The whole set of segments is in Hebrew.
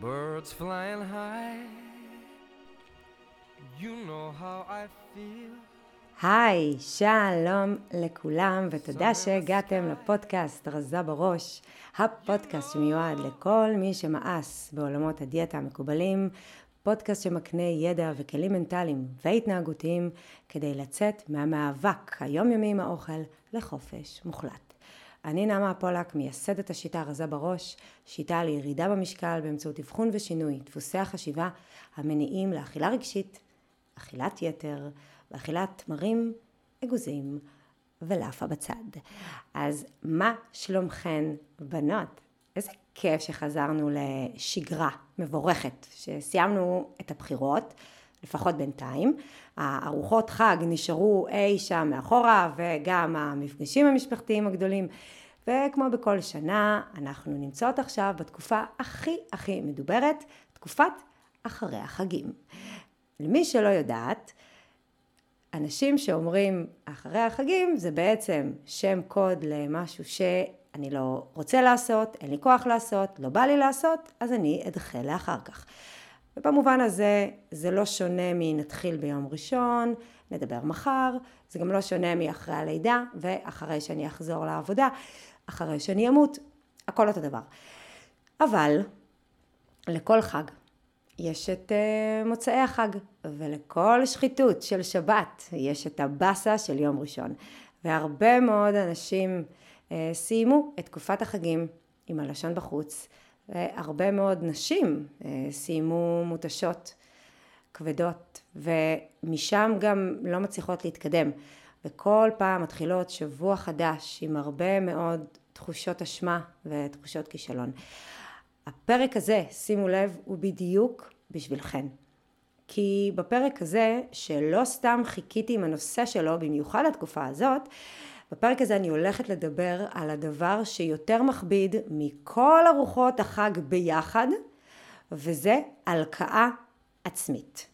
birds flying high. You know how I feel. היי, שלום לכולם, ותודה שהגעתם לפודקאסט רזה בראש, הפודקאסט שמיועד לכל מי שמאס בעולמות הדיאטה המקובלים, פודקאסט שמקנה ידע וכלים מנטליים והתנהגותיים כדי לצאת מהמאבק היומיומי עם האוכל לחופש מוחלט. אני נעמה פולק, מייסדת השיטה רזה בראש, שיטה לירידה במשקל באמצעות אבחון ושינוי דפוסי החשיבה המניעים לאכילה רגשית, אכילת יתר ואכילת תמרים, אגוזים ולאפה בצד. אז מה שלומכן בנות? איזה כיף שחזרנו לשגרה מבורכת, שסיימנו את הבחירות, לפחות בינתיים. הארוחות חג נשארו אי שם מאחורה, וגם המפגשים המשפחתיים הגדולים. וכמו בכל שנה, אנחנו נמצאות עכשיו בתקופה הכי הכי מדוברת, תקופת אחרי החגים. למי שלא יודעת, אנשים שאומרים אחרי החגים זה בעצם שם קוד למשהו שאני לא רוצה לעשות, אין לי כוח לעשות, לא בא לי לעשות, אז אני אדחה לאחר כך. ובמובן הזה זה לא שונה מנתחיל ביום ראשון, נדבר מחר, זה גם לא שונה מאחרי הלידה ואחרי שאני אחזור לעבודה, אחרי שאני אמות, הכל אותו דבר. אבל לכל חג יש את uh, מוצאי החג, ולכל שחיתות של שבת יש את הבאסה של יום ראשון. והרבה מאוד אנשים uh, סיימו את תקופת החגים עם הלשון בחוץ, והרבה מאוד נשים uh, סיימו מותשות כבדות, ומשם גם לא מצליחות להתקדם. וכל פעם מתחילות שבוע חדש עם הרבה מאוד תחושות אשמה ותחושות כישלון. הפרק הזה, שימו לב, הוא בדיוק בשבילכן. כי בפרק הזה, שלא סתם חיכיתי עם הנושא שלו, במיוחד לתקופה הזאת, בפרק הזה אני הולכת לדבר על הדבר שיותר מכביד מכל ארוחות החג ביחד, וזה הלקאה עצמית.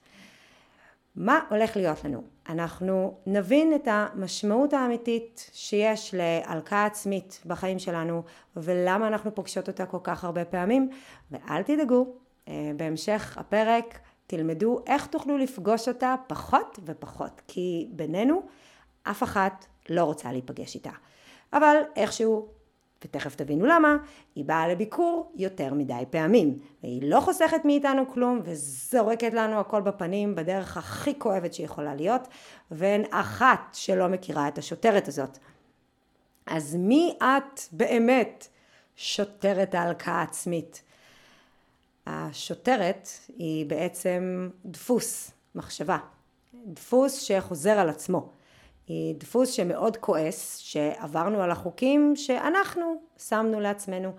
מה הולך להיות לנו? אנחנו נבין את המשמעות האמיתית שיש להלקאה עצמית בחיים שלנו ולמה אנחנו פוגשות אותה כל כך הרבה פעמים ואל תדאגו, אה, בהמשך הפרק תלמדו איך תוכלו לפגוש אותה פחות ופחות כי בינינו אף אחת לא רוצה להיפגש איתה אבל איכשהו ותכף תבינו למה, היא באה לביקור יותר מדי פעמים, והיא לא חוסכת מאיתנו כלום וזורקת לנו הכל בפנים בדרך הכי כואבת שיכולה להיות, ואין אחת שלא מכירה את השוטרת הזאת. אז מי את באמת שוטרת ההלקאה העצמית? השוטרת היא בעצם דפוס מחשבה, דפוס שחוזר על עצמו. היא דפוס שמאוד כועס שעברנו על החוקים שאנחנו שמנו לעצמנו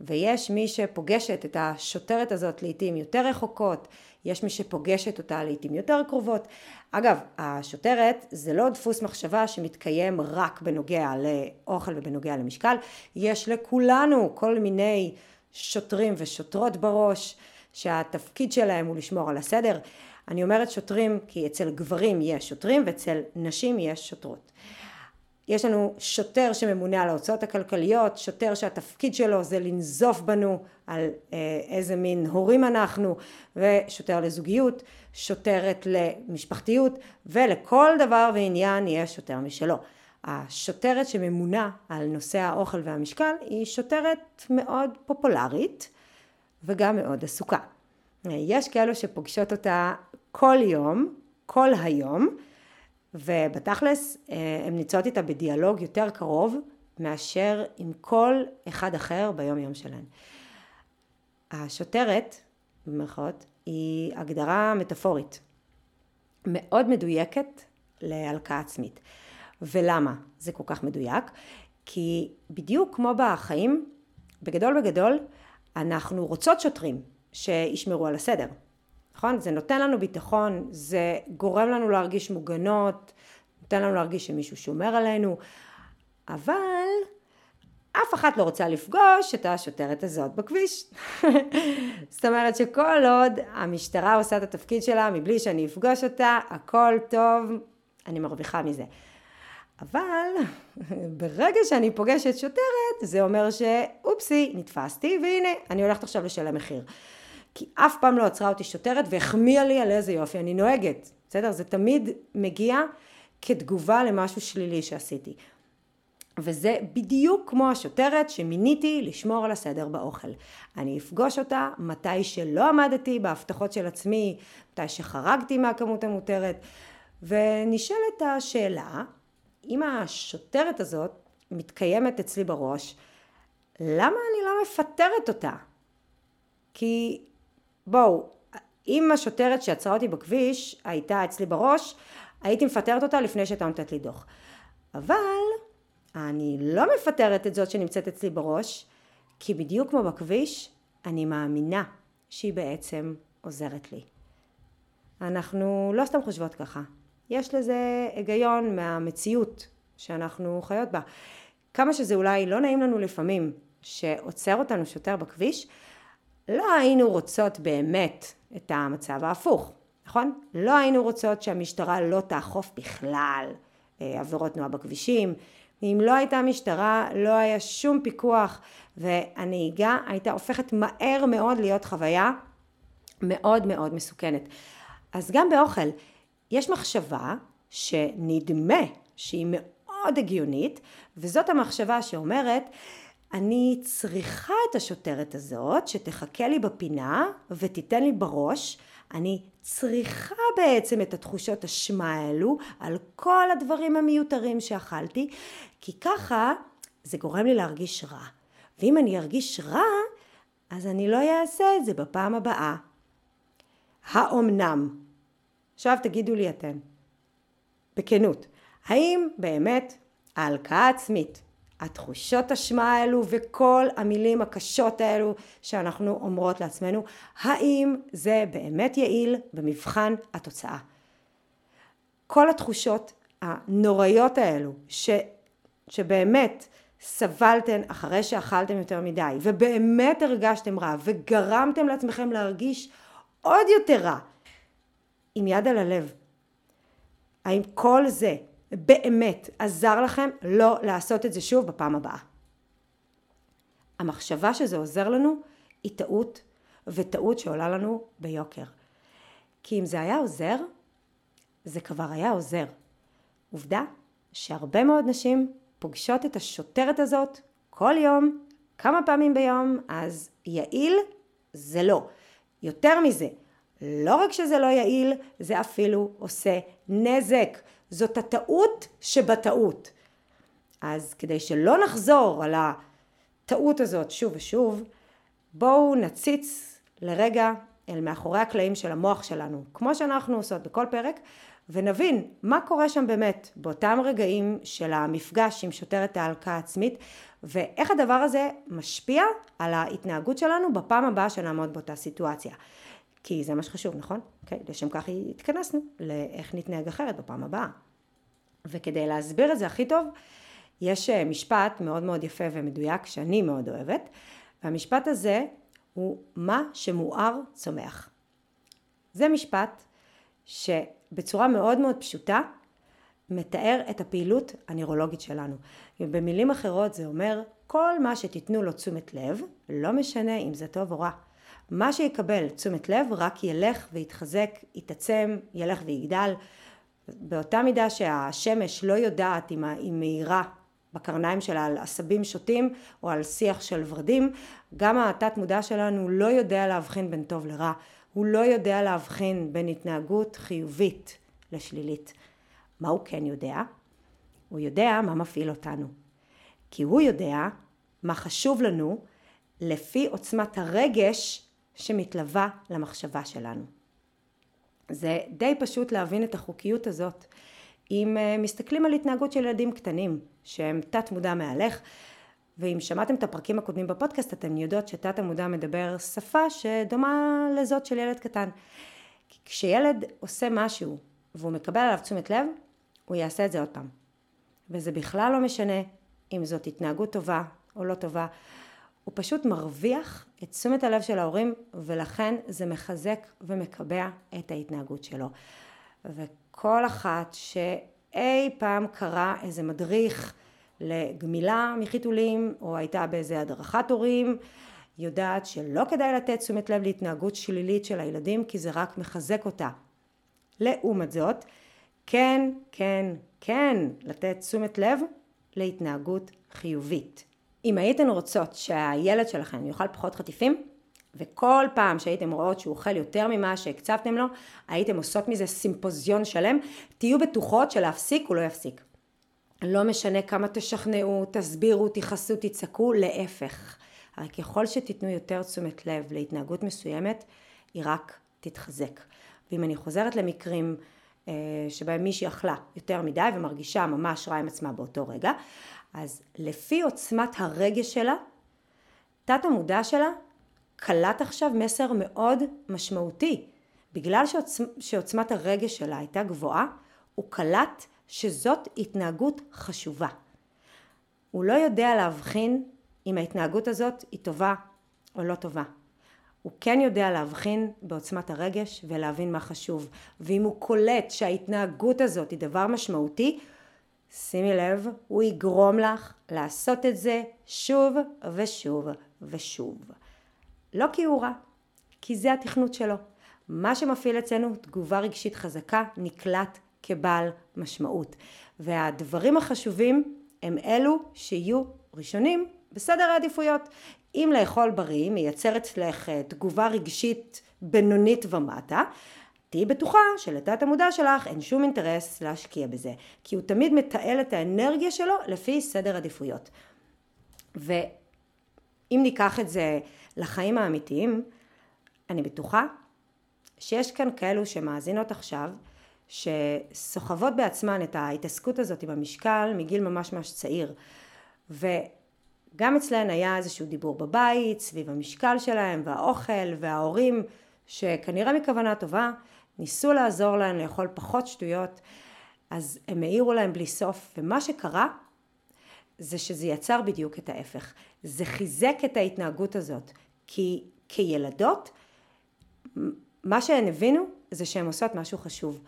ויש מי שפוגשת את השוטרת הזאת לעיתים יותר רחוקות, יש מי שפוגשת אותה לעיתים יותר קרובות. אגב, השוטרת זה לא דפוס מחשבה שמתקיים רק בנוגע לאוכל ובנוגע למשקל, יש לכולנו כל מיני שוטרים ושוטרות בראש שהתפקיד שלהם הוא לשמור על הסדר. אני אומרת שוטרים כי אצל גברים יש שוטרים ואצל נשים יש שוטרות. יש לנו שוטר שממונה על ההוצאות הכלכליות, שוטר שהתפקיד שלו זה לנזוף בנו על אה, איזה מין הורים אנחנו, ושוטר לזוגיות, שוטרת למשפחתיות, ולכל דבר ועניין יש שוטר משלו. השוטרת שממונה על נושא האוכל והמשקל היא שוטרת מאוד פופולרית וגם מאוד עסוקה. יש כאלו שפוגשות אותה כל יום, כל היום, ובתכלס אה, הן נמצאות איתה בדיאלוג יותר קרוב מאשר עם כל אחד אחר ביום יום שלהן. השוטרת, במירכאות, היא הגדרה מטאפורית, מאוד מדויקת להלקאה עצמית. ולמה זה כל כך מדויק? כי בדיוק כמו בחיים, בגדול בגדול, אנחנו רוצות שוטרים שישמרו על הסדר. נכון? זה נותן לנו ביטחון, זה גורם לנו להרגיש מוגנות, נותן לנו להרגיש שמישהו שומר עלינו, אבל אף אחת לא רוצה לפגוש את השוטרת הזאת בכביש. זאת אומרת שכל עוד המשטרה עושה את התפקיד שלה מבלי שאני אפגוש אותה, הכל טוב, אני מרוויחה מזה. אבל ברגע שאני פוגשת שוטרת, זה אומר שאופסי, נתפסתי, והנה, אני הולכת עכשיו לשלם מחיר. כי אף פעם לא עצרה אותי שוטרת והחמיאה לי על איזה יופי אני נוהגת, בסדר? זה תמיד מגיע כתגובה למשהו שלילי שעשיתי. וזה בדיוק כמו השוטרת שמיניתי לשמור על הסדר באוכל. אני אפגוש אותה מתי שלא עמדתי בהבטחות של עצמי, מתי שחרגתי מהכמות המותרת, ונשאלת השאלה, אם השוטרת הזאת מתקיימת אצלי בראש, למה אני לא מפטרת אותה? כי בואו, אם השוטרת שעצרה אותי בכביש הייתה אצלי בראש, הייתי מפטרת אותה לפני שהייתה נותנת לי דוח. אבל אני לא מפטרת את זאת שנמצאת אצלי בראש, כי בדיוק כמו בכביש, אני מאמינה שהיא בעצם עוזרת לי. אנחנו לא סתם חושבות ככה. יש לזה היגיון מהמציאות שאנחנו חיות בה. כמה שזה אולי לא נעים לנו לפעמים שעוצר אותנו שוטר בכביש, לא היינו רוצות באמת את המצב ההפוך, נכון? לא היינו רוצות שהמשטרה לא תאכוף בכלל אה, עבירות תנועה בכבישים. אם לא הייתה משטרה, לא היה שום פיקוח, והנהיגה הייתה הופכת מהר מאוד להיות חוויה מאוד מאוד מסוכנת. אז גם באוכל, יש מחשבה שנדמה שהיא מאוד הגיונית, וזאת המחשבה שאומרת, אני צריכה את השוטרת הזאת שתחכה לי בפינה ותיתן לי בראש, אני צריכה בעצם את התחושות אשמה האלו על כל הדברים המיותרים שאכלתי, כי ככה זה גורם לי להרגיש רע. ואם אני ארגיש רע, אז אני לא אעשה את זה בפעם הבאה. האומנם? עכשיו תגידו לי אתם, בכנות, האם באמת ההלקאה העצמית, התחושות אשמה האלו וכל המילים הקשות האלו שאנחנו אומרות לעצמנו, האם זה באמת יעיל במבחן התוצאה? כל התחושות הנוראיות האלו ש, שבאמת סבלתן אחרי שאכלתם יותר מדי ובאמת הרגשתם רע וגרמתם לעצמכם להרגיש עוד יותר רע עם יד על הלב. האם כל זה באמת עזר לכם לא לעשות את זה שוב בפעם הבאה? המחשבה שזה עוזר לנו היא טעות, וטעות שעולה לנו ביוקר. כי אם זה היה עוזר, זה כבר היה עוזר. עובדה שהרבה מאוד נשים פוגשות את השוטרת הזאת כל יום, כמה פעמים ביום, אז יעיל זה לא. יותר מזה, לא רק שזה לא יעיל, זה אפילו עושה נזק. זאת הטעות שבטעות. אז כדי שלא נחזור על הטעות הזאת שוב ושוב, בואו נציץ לרגע אל מאחורי הקלעים של המוח שלנו, כמו שאנחנו עושות בכל פרק, ונבין מה קורה שם באמת באותם רגעים של המפגש עם שוטרת ההלקאה העצמית, ואיך הדבר הזה משפיע על ההתנהגות שלנו בפעם הבאה שנעמוד באותה סיטואציה. כי זה מה שחשוב, נכון? אוקיי, okay, לשם כך התכנסנו, לאיך נתנהג אחרת בפעם הבאה. וכדי להסביר את זה הכי טוב, יש אה, משפט מאוד מאוד יפה ומדויק שאני מאוד אוהבת, והמשפט הזה הוא מה שמואר צומח. זה משפט שבצורה מאוד מאוד פשוטה מתאר את הפעילות הנוירולוגית שלנו. במילים אחרות זה אומר כל מה שתיתנו לו תשומת לב, לא משנה אם זה טוב או רע. מה שיקבל תשומת לב רק ילך ויתחזק, יתעצם, ילך ויגדל. באותה מידה שהשמש לא יודעת אם היא מאירה בקרניים שלה על עשבים שוטים או על שיח של ורדים, גם התת מודע שלנו לא יודע להבחין בין טוב לרע, הוא לא יודע להבחין בין התנהגות חיובית לשלילית. מה הוא כן יודע? הוא יודע מה מפעיל אותנו. כי הוא יודע מה חשוב לנו לפי עוצמת הרגש שמתלווה למחשבה שלנו. זה די פשוט להבין את החוקיות הזאת. אם אה, מסתכלים על התנהגות של ילדים קטנים שהם תת מודע מהלך ואם שמעתם את הפרקים הקודמים בפודקאסט אתם יודעות שתת המודע מדבר שפה שדומה לזאת של ילד קטן. כשילד עושה משהו והוא מקבל עליו תשומת לב הוא יעשה את זה עוד פעם. וזה בכלל לא משנה אם זאת התנהגות טובה או לא טובה. הוא פשוט מרוויח את תשומת הלב של ההורים ולכן זה מחזק ומקבע את ההתנהגות שלו. וכל אחת שאי פעם קרא איזה מדריך לגמילה מחיתולים או הייתה באיזה הדרכת הורים יודעת שלא כדאי לתת תשומת לב להתנהגות שלילית של הילדים כי זה רק מחזק אותה. לעומת זאת, כן, כן, כן לתת תשומת לב להתנהגות חיובית. אם הייתן רוצות שהילד שלכם יאכל פחות חטיפים, וכל פעם שהייתם רואות שהוא אוכל יותר ממה שהקצבתם לו, הייתם עושות מזה סימפוזיון שלם, תהיו בטוחות שלהפסיק הוא לא יפסיק. לא משנה כמה תשכנעו, תסבירו, תכעסו, תצעקו, להפך. הרי ככל שתיתנו יותר תשומת לב להתנהגות מסוימת, היא רק תתחזק. ואם אני חוזרת למקרים שבהם מישהי אכלה יותר מדי ומרגישה ממש רע עם עצמה באותו רגע, אז לפי עוצמת הרגש שלה, תת המודע שלה קלט עכשיו מסר מאוד משמעותי. בגלל שעוצ... שעוצמת הרגש שלה הייתה גבוהה, הוא קלט שזאת התנהגות חשובה. הוא לא יודע להבחין אם ההתנהגות הזאת היא טובה או לא טובה. הוא כן יודע להבחין בעוצמת הרגש ולהבין מה חשוב. ואם הוא קולט שההתנהגות הזאת היא דבר משמעותי, שימי לב, הוא יגרום לך לעשות את זה שוב ושוב ושוב. לא כי הוא רע, כי זה התכנות שלו. מה שמפעיל אצלנו תגובה רגשית חזקה נקלט כבעל משמעות. והדברים החשובים הם אלו שיהיו ראשונים בסדר העדיפויות. אם לאכול בריא מייצר אצלך אה, תגובה רגשית בינונית ומטה, תהיי בטוחה שלתת המודע שלך אין שום אינטרס להשקיע בזה, כי הוא תמיד מתעל את האנרגיה שלו לפי סדר עדיפויות. ואם ניקח את זה לחיים האמיתיים, אני בטוחה שיש כאן כאלו שמאזינות עכשיו, שסוחבות בעצמן את ההתעסקות הזאת עם המשקל מגיל ממש ממש צעיר. וגם אצלן היה איזשהו דיבור בבית, סביב המשקל שלהם והאוכל וההורים, שכנראה מכוונה טובה, ניסו לעזור להם לאכול פחות שטויות, אז הם העירו להם בלי סוף, ומה שקרה זה שזה יצר בדיוק את ההפך. זה חיזק את ההתנהגות הזאת, כי כילדות, מה שהן הבינו זה שהן עושות משהו חשוב.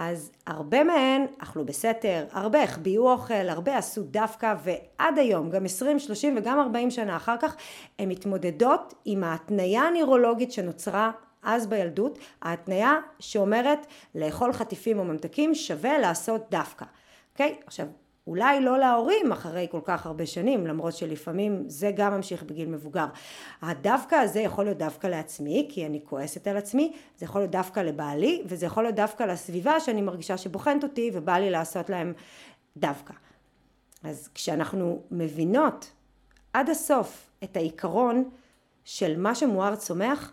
אז הרבה מהן אכלו בסתר, הרבה החביאו אוכל, הרבה עשו דווקא, ועד היום, גם 20, 30 וגם 40 שנה אחר כך, הן מתמודדות עם ההתניה הנוירולוגית שנוצרה אז בילדות, ההתניה שאומרת לאכול חטיפים או ממתקים שווה לעשות דווקא. אוקיי? Okay? עכשיו, אולי לא להורים אחרי כל כך הרבה שנים, למרות שלפעמים זה גם ממשיך בגיל מבוגר. הדווקא הזה יכול להיות דווקא לעצמי, כי אני כועסת על עצמי, זה יכול להיות דווקא לבעלי, וזה יכול להיות דווקא לסביבה שאני מרגישה שבוחנת אותי ובא לי לעשות להם דווקא. אז כשאנחנו מבינות עד הסוף את העיקרון של מה שמואר צומח,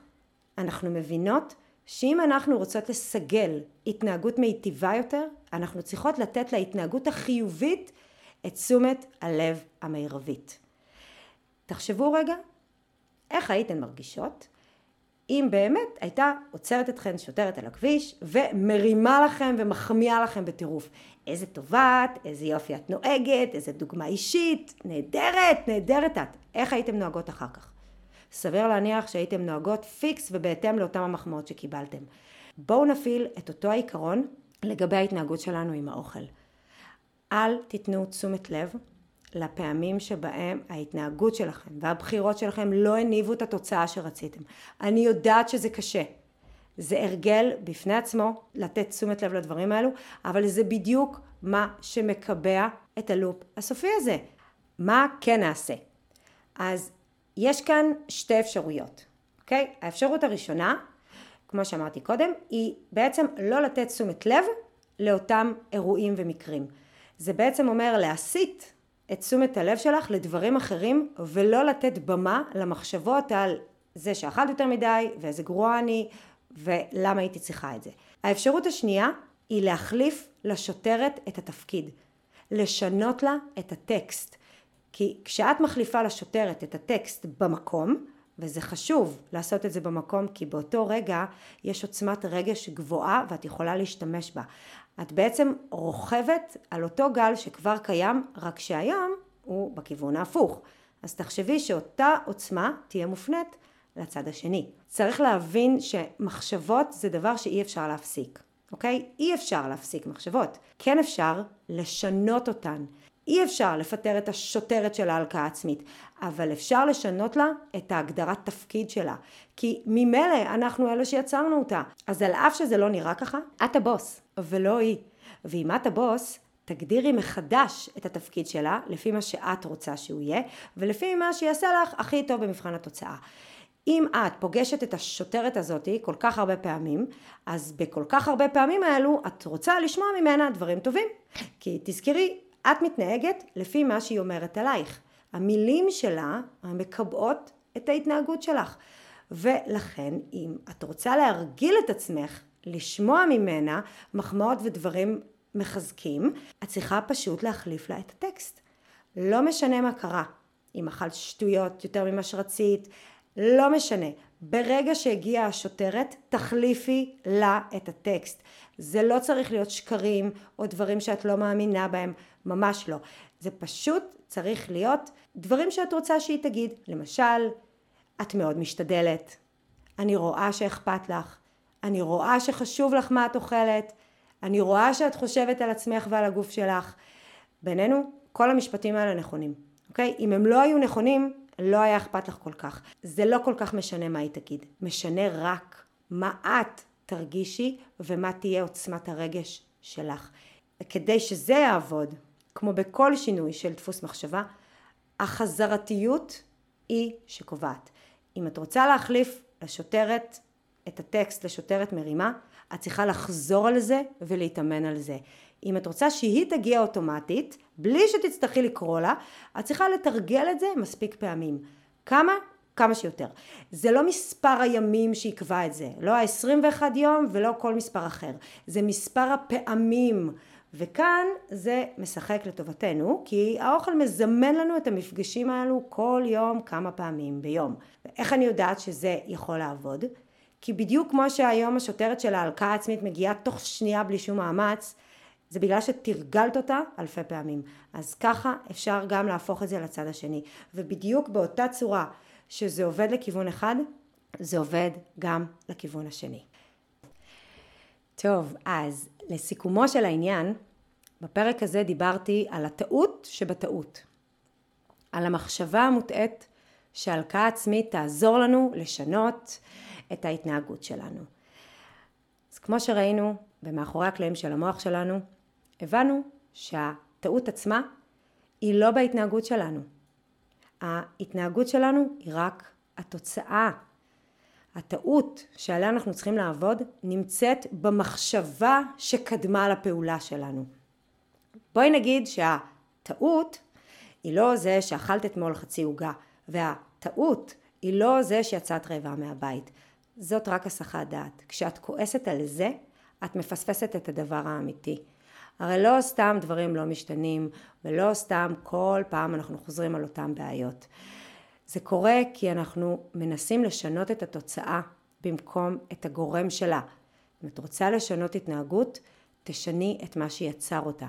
אנחנו מבינות שאם אנחנו רוצות לסגל התנהגות מיטיבה יותר, אנחנו צריכות לתת להתנהגות החיובית את תשומת הלב המרבית. תחשבו רגע, איך הייתן מרגישות אם באמת הייתה עוצרת אתכן שוטרת על הכביש ומרימה לכם ומחמיאה לכם בטירוף. איזה טובה את, איזה יופי את נוהגת, איזה דוגמה אישית, נהדרת, נהדרת את. איך הייתם נוהגות אחר כך? סביר להניח שהייתם נוהגות פיקס ובהתאם לאותם המחמאות שקיבלתם. בואו נפעיל את אותו העיקרון לגבי ההתנהגות שלנו עם האוכל. אל תיתנו תשומת לב לפעמים שבהם ההתנהגות שלכם והבחירות שלכם לא הניבו את התוצאה שרציתם. אני יודעת שזה קשה. זה הרגל בפני עצמו לתת תשומת לב לדברים האלו, אבל זה בדיוק מה שמקבע את הלופ הסופי הזה. מה כן נעשה? אז יש כאן שתי אפשרויות, אוקיי? האפשרות הראשונה, כמו שאמרתי קודם, היא בעצם לא לתת תשומת לב לאותם אירועים ומקרים. זה בעצם אומר להסיט את תשומת הלב שלך לדברים אחרים ולא לתת במה למחשבות על זה שאכלת יותר מדי ואיזה גרוע אני ולמה הייתי צריכה את זה. האפשרות השנייה היא להחליף לשוטרת את התפקיד, לשנות לה את הטקסט. כי כשאת מחליפה לשוטרת את הטקסט במקום, וזה חשוב לעשות את זה במקום כי באותו רגע יש עוצמת רגש גבוהה ואת יכולה להשתמש בה. את בעצם רוכבת על אותו גל שכבר קיים, רק שהיום הוא בכיוון ההפוך. אז תחשבי שאותה עוצמה תהיה מופנית לצד השני. צריך להבין שמחשבות זה דבר שאי אפשר להפסיק, אוקיי? אי אפשר להפסיק מחשבות. כן אפשר לשנות אותן. אי אפשר לפטר את השוטרת של ההלקאה העצמית, אבל אפשר לשנות לה את ההגדרת תפקיד שלה. כי ממילא אנחנו אלה שיצרנו אותה. אז על אף שזה לא נראה ככה, את הבוס, ולא היא. ואם את הבוס, תגדירי מחדש את התפקיד שלה לפי מה שאת רוצה שהוא יהיה ולפי מה שיעשה לך הכי טוב במבחן התוצאה. אם את פוגשת את השוטרת הזאתי כל כך הרבה פעמים, אז בכל כך הרבה פעמים האלו את רוצה לשמוע ממנה דברים טובים. כי תזכרי, את מתנהגת לפי מה שהיא אומרת עלייך. המילים שלה מקבעות את ההתנהגות שלך. ולכן אם את רוצה להרגיל את עצמך לשמוע ממנה מחמאות ודברים מחזקים, את צריכה פשוט להחליף לה את הטקסט. לא משנה מה קרה, אם אכלת שטויות יותר ממה שרצית, לא משנה. ברגע שהגיעה השוטרת, תחליפי לה את הטקסט. זה לא צריך להיות שקרים או דברים שאת לא מאמינה בהם, ממש לא. זה פשוט צריך להיות דברים שאת רוצה שהיא תגיד. למשל, את מאוד משתדלת, אני רואה שאכפת לך, אני רואה שחשוב לך מה את אוכלת, אני רואה שאת חושבת על עצמך ועל הגוף שלך. בינינו, כל המשפטים האלה נכונים, אוקיי? אם הם לא היו נכונים, לא היה אכפת לך כל כך. זה לא כל כך משנה מה היא תגיד, משנה רק מה את תרגישי ומה תהיה עוצמת הרגש שלך. כדי שזה יעבוד, כמו בכל שינוי של דפוס מחשבה, החזרתיות היא שקובעת. אם את רוצה להחליף לשוטרת את הטקסט לשוטרת מרימה, את צריכה לחזור על זה ולהתאמן על זה. אם את רוצה שהיא תגיע אוטומטית, בלי שתצטרכי לקרוא לה, את צריכה לתרגל את זה מספיק פעמים. כמה? כמה שיותר. זה לא מספר הימים שיקבע את זה, לא ה-21 יום ולא כל מספר אחר. זה מספר הפעמים. וכאן זה משחק לטובתנו, כי האוכל מזמן לנו את המפגשים האלו כל יום כמה פעמים ביום. איך אני יודעת שזה יכול לעבוד? כי בדיוק כמו שהיום השוטרת של ההלקאה העצמית מגיעה תוך שנייה בלי שום מאמץ, זה בגלל שתרגלת אותה אלפי פעמים. אז ככה אפשר גם להפוך את זה לצד השני. ובדיוק באותה צורה שזה עובד לכיוון אחד, זה עובד גם לכיוון השני. טוב, אז לסיכומו של העניין, בפרק הזה דיברתי על הטעות שבטעות. על המחשבה המוטעית שהלקאה עצמית תעזור לנו לשנות את ההתנהגות שלנו. אז כמו שראינו במאחורי הקלעים של המוח שלנו, הבנו שהטעות עצמה היא לא בהתנהגות שלנו. ההתנהגות שלנו היא רק התוצאה. הטעות שעליה אנחנו צריכים לעבוד נמצאת במחשבה שקדמה לפעולה שלנו. בואי נגיד שהטעות היא לא זה שאכלת אתמול חצי עוגה, והטעות היא לא זה שיצאת רעבה מהבית. זאת רק הסחת דעת. כשאת כועסת על זה, את מפספסת את הדבר האמיתי. הרי לא סתם דברים לא משתנים, ולא סתם כל פעם אנחנו חוזרים על אותן בעיות. זה קורה כי אנחנו מנסים לשנות את התוצאה במקום את הגורם שלה. אם את רוצה לשנות התנהגות, תשני את מה שיצר אותה.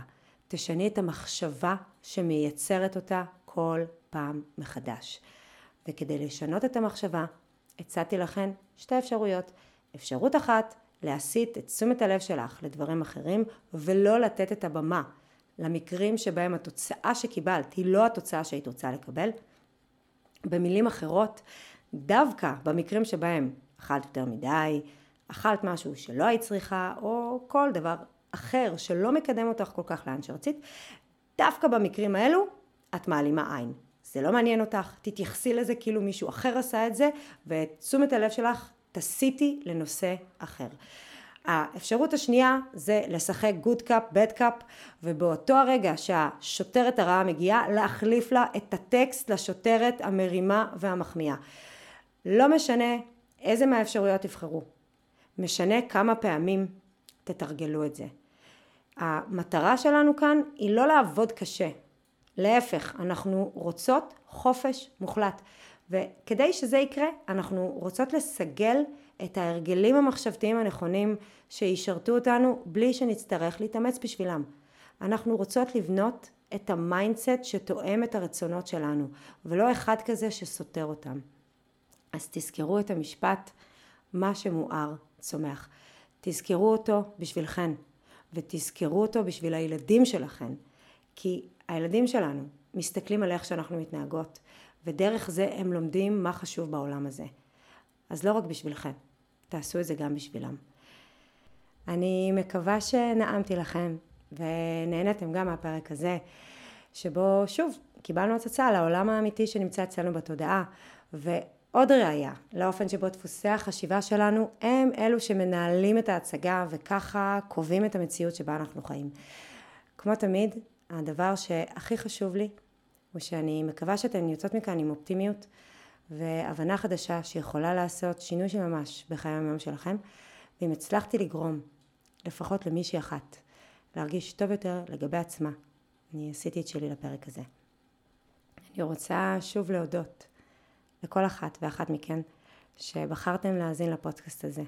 תשני את המחשבה שמייצרת אותה כל פעם מחדש. וכדי לשנות את המחשבה, הצעתי לכן שתי אפשרויות. אפשרות אחת, להסיט את תשומת הלב שלך לדברים אחרים ולא לתת את הבמה למקרים שבהם התוצאה שקיבלת היא לא התוצאה שהיית רוצה לקבל. במילים אחרות, דווקא במקרים שבהם אכלת יותר מדי, אכלת משהו שלא היית צריכה, או כל דבר אחר שלא מקדם אותך כל כך לאן שרצית, דווקא במקרים האלו את מעלימה עין. זה לא מעניין אותך, תתייחסי לזה כאילו מישהו אחר עשה את זה, ואת תשומת הלב שלך תסיטי לנושא אחר. האפשרות השנייה זה לשחק good cop, bad cop, ובאותו הרגע שהשוטרת הרעה מגיעה, להחליף לה את הטקסט לשוטרת המרימה והמחמיאה. לא משנה איזה מהאפשרויות תבחרו, משנה כמה פעמים תתרגלו את זה. המטרה שלנו כאן היא לא לעבוד קשה, להפך, אנחנו רוצות חופש מוחלט. וכדי שזה יקרה, אנחנו רוצות לסגל את ההרגלים המחשבתיים הנכונים שישרתו אותנו בלי שנצטרך להתאמץ בשבילם. אנחנו רוצות לבנות את ה mindset שתואם את הרצונות שלנו, ולא אחד כזה שסותר אותם. אז תזכרו את המשפט, מה שמואר צומח. תזכרו אותו בשבילכן, ותזכרו אותו בשביל הילדים שלכן. כי הילדים שלנו מסתכלים על איך שאנחנו מתנהגות, ודרך זה הם לומדים מה חשוב בעולם הזה. אז לא רק בשבילכם, תעשו את זה גם בשבילם. אני מקווה שנעמתי לכם, ונהנתם גם מהפרק הזה, שבו שוב קיבלנו הצצה לעולם האמיתי שנמצא אצלנו בתודעה, ועוד ראיה לאופן שבו דפוסי החשיבה שלנו הם אלו שמנהלים את ההצגה וככה קובעים את המציאות שבה אנחנו חיים. כמו תמיד, הדבר שהכי חשוב לי הוא שאני מקווה שאתן יוצאות מכאן עם אופטימיות והבנה חדשה שיכולה לעשות שינוי של ממש בחיי היום שלכם ואם הצלחתי לגרום לפחות למישהי אחת להרגיש טוב יותר לגבי עצמה אני עשיתי את שלי לפרק הזה. אני רוצה שוב להודות לכל אחת ואחת מכן שבחרתם להאזין לפודקאסט הזה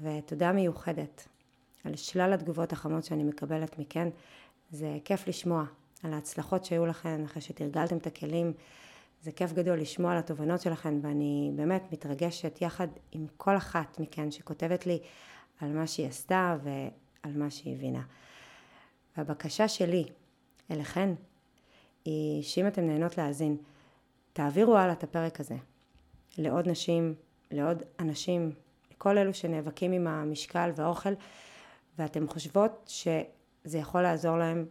ותודה מיוחדת על שלל התגובות החמות שאני מקבלת מכן זה כיף לשמוע על ההצלחות שהיו לכן אחרי שתרגלתם את הכלים. זה כיף גדול לשמוע על התובנות שלכן ואני באמת מתרגשת יחד עם כל אחת מכן שכותבת לי על מה שהיא עשתה ועל מה שהיא הבינה. והבקשה שלי אליכן היא שאם אתן נהנות להאזין, תעבירו הלאה את הפרק הזה לעוד נשים, לעוד אנשים, לכל אלו שנאבקים עם המשקל והאוכל ואתן חושבות ש... זה יכול לעזור להם,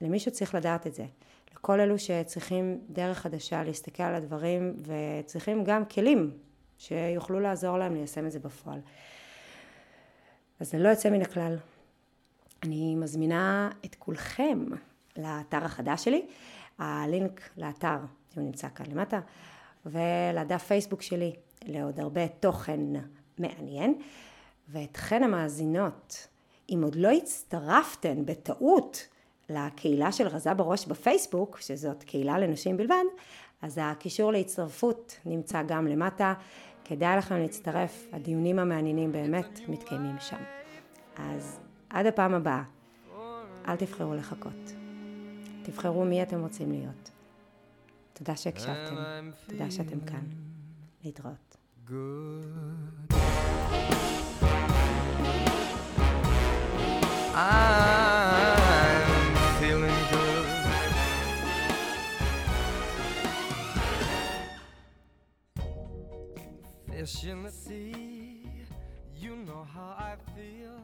למי שצריך לדעת את זה. לכל אלו שצריכים דרך חדשה להסתכל על הדברים וצריכים גם כלים שיוכלו לעזור להם ליישם את זה בפועל. אז זה לא יוצא מן הכלל. אני מזמינה את כולכם לאתר החדש שלי, הלינק לאתר, הוא נמצא כאן למטה, ולדף פייסבוק שלי לעוד הרבה תוכן מעניין, ואתכן המאזינות אם עוד לא הצטרפתן בטעות לקהילה של רזה בראש בפייסבוק, שזאת קהילה לנשים בלבד, אז הקישור להצטרפות נמצא גם למטה. כדאי לכם להצטרף, הדיונים המעניינים באמת מתקיימים שם. אז עד הפעם הבאה, אל תבחרו לחכות. תבחרו מי אתם רוצים להיות. תודה שהקשבתם, תודה שאתם כאן. להתראות. Good. I'm feeling good. Fish in the sea, you know how I feel.